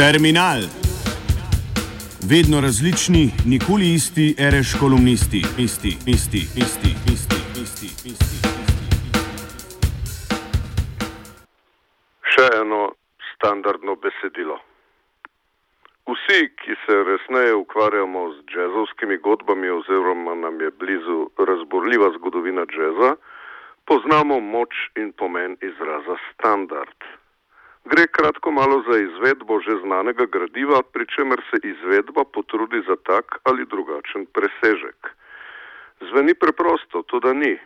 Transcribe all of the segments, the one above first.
Terminal. Vedno različni, nikoli isti, reš kolumnisti, isti, isti, isti, isti, isti, isti. Še eno standardno besedilo. Vsi, ki se resneje ukvarjamo z jazzovskimi godbami, oziroma nam je blizu razborljiva zgodovina jazza, poznamo moč in pomen izraza standard. Gre kratko malo za izvedbo že znanega gradiva, pri čemer se izvedba potrudi za tak ali drugačen presežek. Zveni preprosto, to da ni.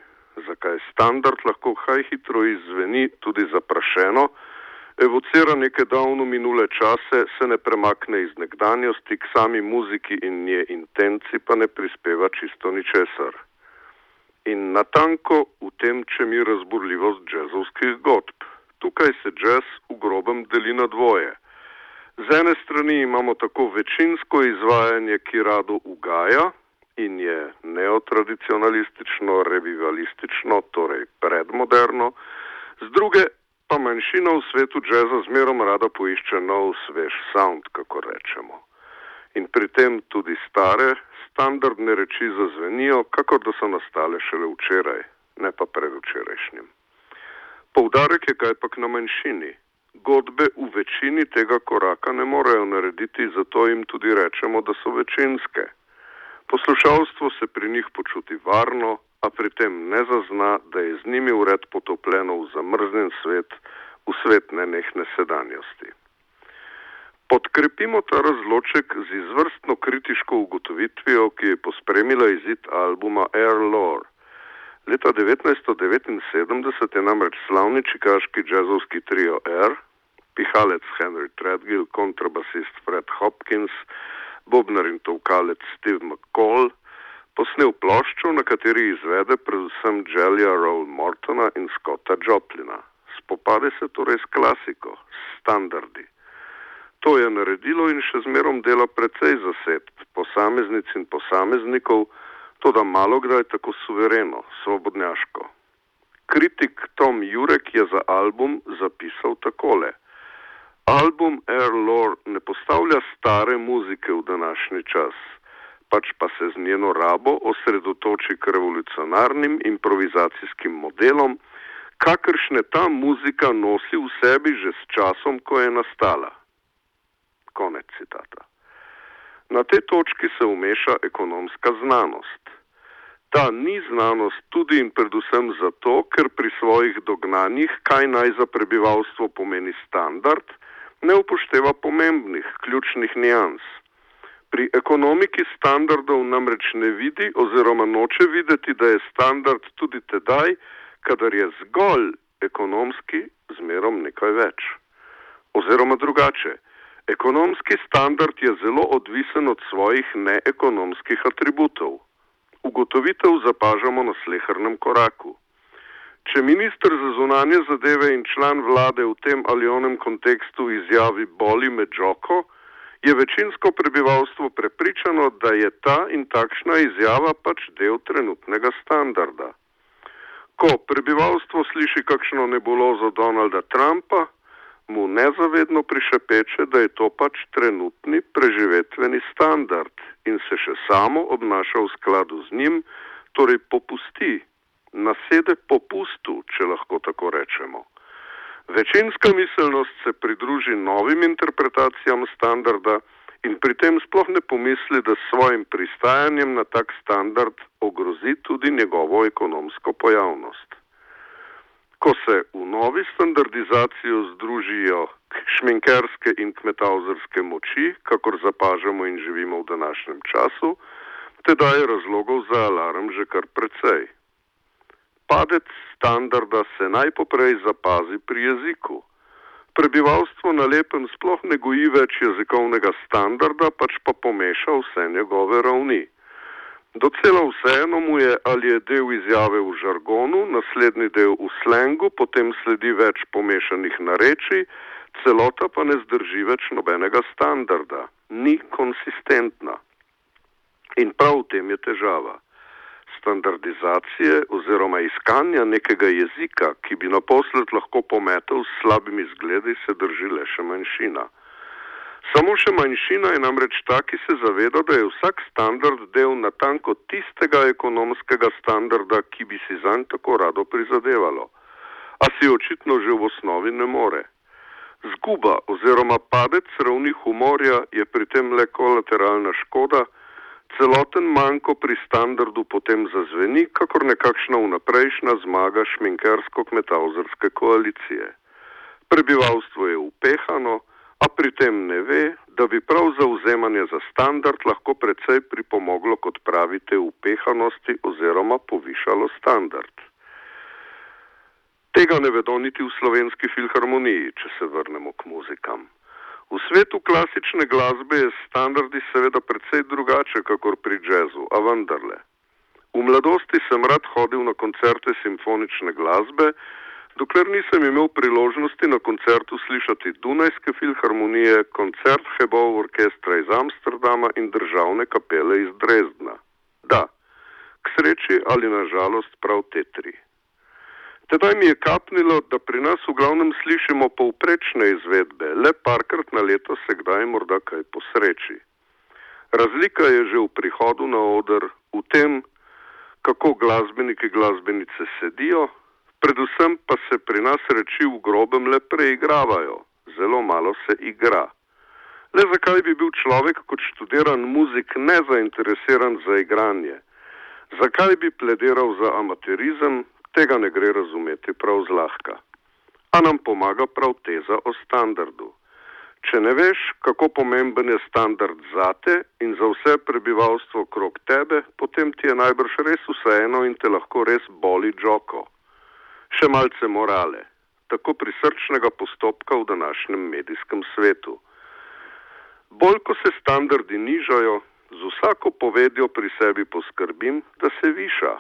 Zakaj standard lahko kaj hitro izveni tudi zaprašeno, evocira neke davno minule čase, se ne premakne iz nekdanjosti k sami muziki in nje intenci pa ne prispeva čisto ničesar. In natanko v tem, če mi razburljivost jazzovskih godb. Tukaj se jazz v grobem deli na dvoje. Z ene strani imamo tako večinsko izvajanje, ki rado ugaja in je neotradicionalistično, revivalistično, torej predmoderno, z druge pa manjšina v svetu jazza zmerom rada poišče nov, svež sound, kako rečemo. In pri tem tudi stare, standardne reči zazvenijo, kakor da so nastale šele včeraj, ne pa predvčerajšnjim. Poudarek je kajpak na manjšini. Godbe v večini tega koraka ne morejo narediti, zato jim tudi rečemo, da so večinske. Poslušalstvo se pri njih počuti varno, a pri tem ne zazna, da je z njimi ured potopljeno v zamrznjen svet, v svet nenehne sedanjosti. Podkrepimo ta razloček z izvrstno kritiško ugotovitvijo, ki je pospremila izid albuma Air Lore. Leta 1979 je namreč slavni čikaški jazzovski trio Air, pihalec Henry Treadgill, kontrabasist Fred Hopkins, bobnar in tovkalec Steve McCall, posnel ploščo, na kateri izvede predvsem Jelija Roll Mortona in Scotta Joplina. Spopade se torej s klasiko, s standardi. To je naredilo in še zmerom dela precej zasedb, posameznic in posameznikov, to da malo kdaj tako suvereno, svobodnjaško. Kritik Tom Jurek je za album zapisal takole. Album Air Lore ne postavlja stare muzike v današnji čas pač pa se z njeno rabo osredotoči k revolucionarnim improvizacijskim modelom, kakršne ta muzika nosi v sebi že s časom, ko je nastala. Konec citata. Na tej točki se umeša ekonomska znanost. Ta ni znanost tudi in predvsem zato, ker pri svojih dognanjih, kaj naj za prebivalstvo pomeni standard, ne upošteva pomembnih, ključnih nijans. Pri ekonomiki standardov namreč ne vidi oziroma noče videti, da je standard tudi tedaj, kadar je zgolj ekonomski zmerom nekaj več. Oziroma drugače, ekonomski standard je zelo odvisen od svojih neekonomskih atributov. Ugotovitev zapažamo na slehrnem koraku. Če ministr za zunanje zadeve in član vlade v tem ali onem kontekstu izjavi boli me džoko, je večinsko prebivalstvo prepričano, da je ta in takšna izjava pač del trenutnega standarda. Ko prebivalstvo sliši kakšno nebulozo Donalda Trumpa, mu nezavedno prišepeče, da je to pač trenutni preživetveni standard in se še samo obnaša v skladu z njim, torej popusti, nasede popustu, če lahko tako rečemo. Večinska miselnost se pridruži novim interpretacijam standarda in pri tem sploh ne pomisli, da s svojim pristajanjem na tak standard ogrozi tudi njegovo ekonomsko pojavnost. Ko se v novi standardizacijo združijo šminkerske in kmetauzerske moči, kakor zapažamo in živimo v današnjem času, teda je razlogov za alarm že kar precej padec standarda se najpoprej zapazi pri jeziku. Prebivalstvo na lepem sploh ne goji več jezikovnega standarda, pač pa pomeša vse njegove ravni. Docela vseeno mu je, ali je del izjave v žargonu, naslednji del v slengu, potem sledi več pomešanih nareči, celota pa ne zdrži več nobenega standarda, ni konsistentna. In prav v tem je težava standardizacije oziroma iskanja nekega jezika, ki bi naposled lahko pometel s slabimi zgledi, se drži le še manjšina. Samo še manjšina je namreč ta, ki se zaveda, da je vsak standard del natanko tistega ekonomskega standarda, ki bi si zanj tako rado prizadevalo. A si očitno že v osnovi ne more. Zguba oziroma padec ravni humorja je pri tem le kolateralna škoda, celoten manjko pri standardu potem zazveni, kakor nekakšna vnaprejšnja zmaga šminkersko-kmetavzerske koalicije. Prebivalstvo je upehano, a pri tem ne ve, da bi prav zauzemanje za standard lahko precej pripomoglo k odpravite upehanosti oziroma povišalo standard. Tega ne vedo niti v slovenski filharmoniji, če se vrnemo k muzikam. V svetu klasične glasbe je standardi seveda precej drugače, kakor pri jazzu, a vendarle. V mladosti sem rad hodil na koncerte simfonične glasbe, dokler nisem imel priložnosti na koncertu slišati Dunajske filharmonije, koncert Hebov orkestra iz Amsterdama in državne kapele iz Dresdna. Da, k sreči ali na žalost prav te tri. Tedaj mi je kapnilo, da pri nas v glavnem slišimo povprečne izvedbe, le parkrat na leto se kdaj morda kaj posreči. Razlika je že v prihodu na oder, v tem, kako glasbeniki glasbenice sedijo, Predvsem pa se pri nas reči v grobem le preigravajo, zelo malo se igra. Le zakaj bi bil človek kot študiran muzik nezainteresiran za igranje? Zakaj bi plediral za amaterizem, tega ne gre razumeti prav zlahka. A nam pomaga prav teza o standardu. Če ne veš, kako pomemben je standard zate in za vse prebivalstvo okrog tebe, potem ti je najbrž res vseeno in te lahko res boli džoko še malce morale, tako prisrčnega postopka v današnjem medijskem svetu. Bolj ko se standardi nižajo, z vsako povedjo pri sebi poskrbim, da se viša.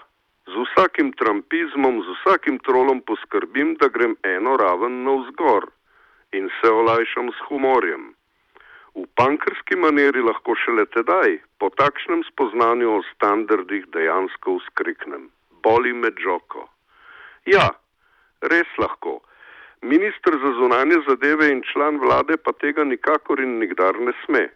Z vsakim trampizmom, z vsakim trolom poskrbim, da grem eno raven navzgor in se olajšam s humorjem. V pankrski maniri lahko šele tedaj, po takšnem spoznanju o standardih, dejansko uskriknem: Boli me džoko. Ja, res lahko. Ministr za zunanje zadeve in član vlade pa tega nikakor in nikdar ne sme.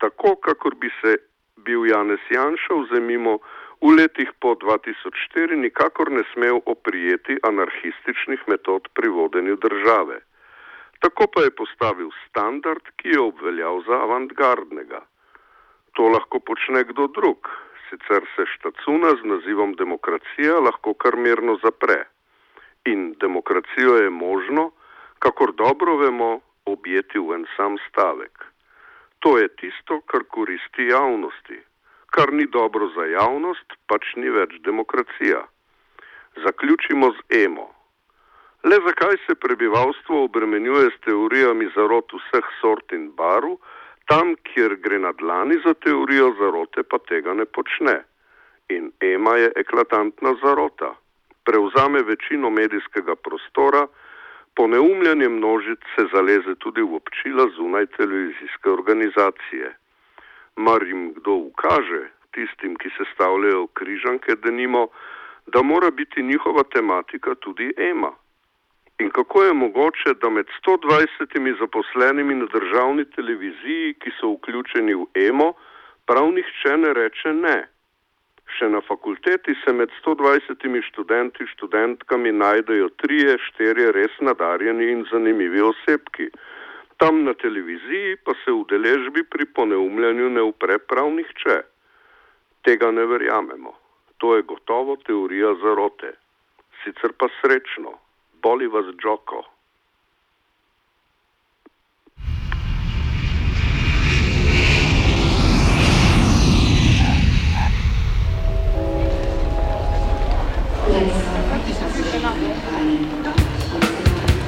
Tako, kakor bi se bil Janez Janša vzemimo v letih po 2004, nikakor ne smel oprijeti anarhističnih metod pri vodenju države. Tako pa je postavil standard, ki je obveljal za avantgardnega. To lahko počne kdo drug, sicer se štacuna z nazivom demokracija lahko kar mirno zapre in demokracijo je možno, kakor dobro vemo, objeti v en sam stavek. To je tisto, kar koristi javnosti. Kar ni dobro za javnost, pač ni več demokracija. Zaključimo z emo. Le zakaj se prebivalstvo obremenjuje s teorijami zarot vseh sort in baru, tam, kjer gre na dlani za teorijo zarote, pa tega ne počne. In ema je eklatantna zarota prevzame večino medijskega prostora, poneumljanje množic se zaleze tudi v občila zunaj televizijske organizacije. Mar jim kdo ukaže, tistim, ki se stavljajo križanke, da nimo, da mora biti njihova tematika tudi ema. In kako je mogoče, da med 120 zaposlenimi na državni televiziji, ki so vključeni v emo, prav nihče ne reče ne? Še na fakulteti se med 120 študenti, študentkami najdejo trije, štirje res nadarjeni in zanimivi osebki. Tam na televiziji pa se v deležbi pri poneumljanju ne upre prav nihče. Tega ne verjamemo. To je gotovo teorija zarote. Sicer pa srečno, boli vas džoko.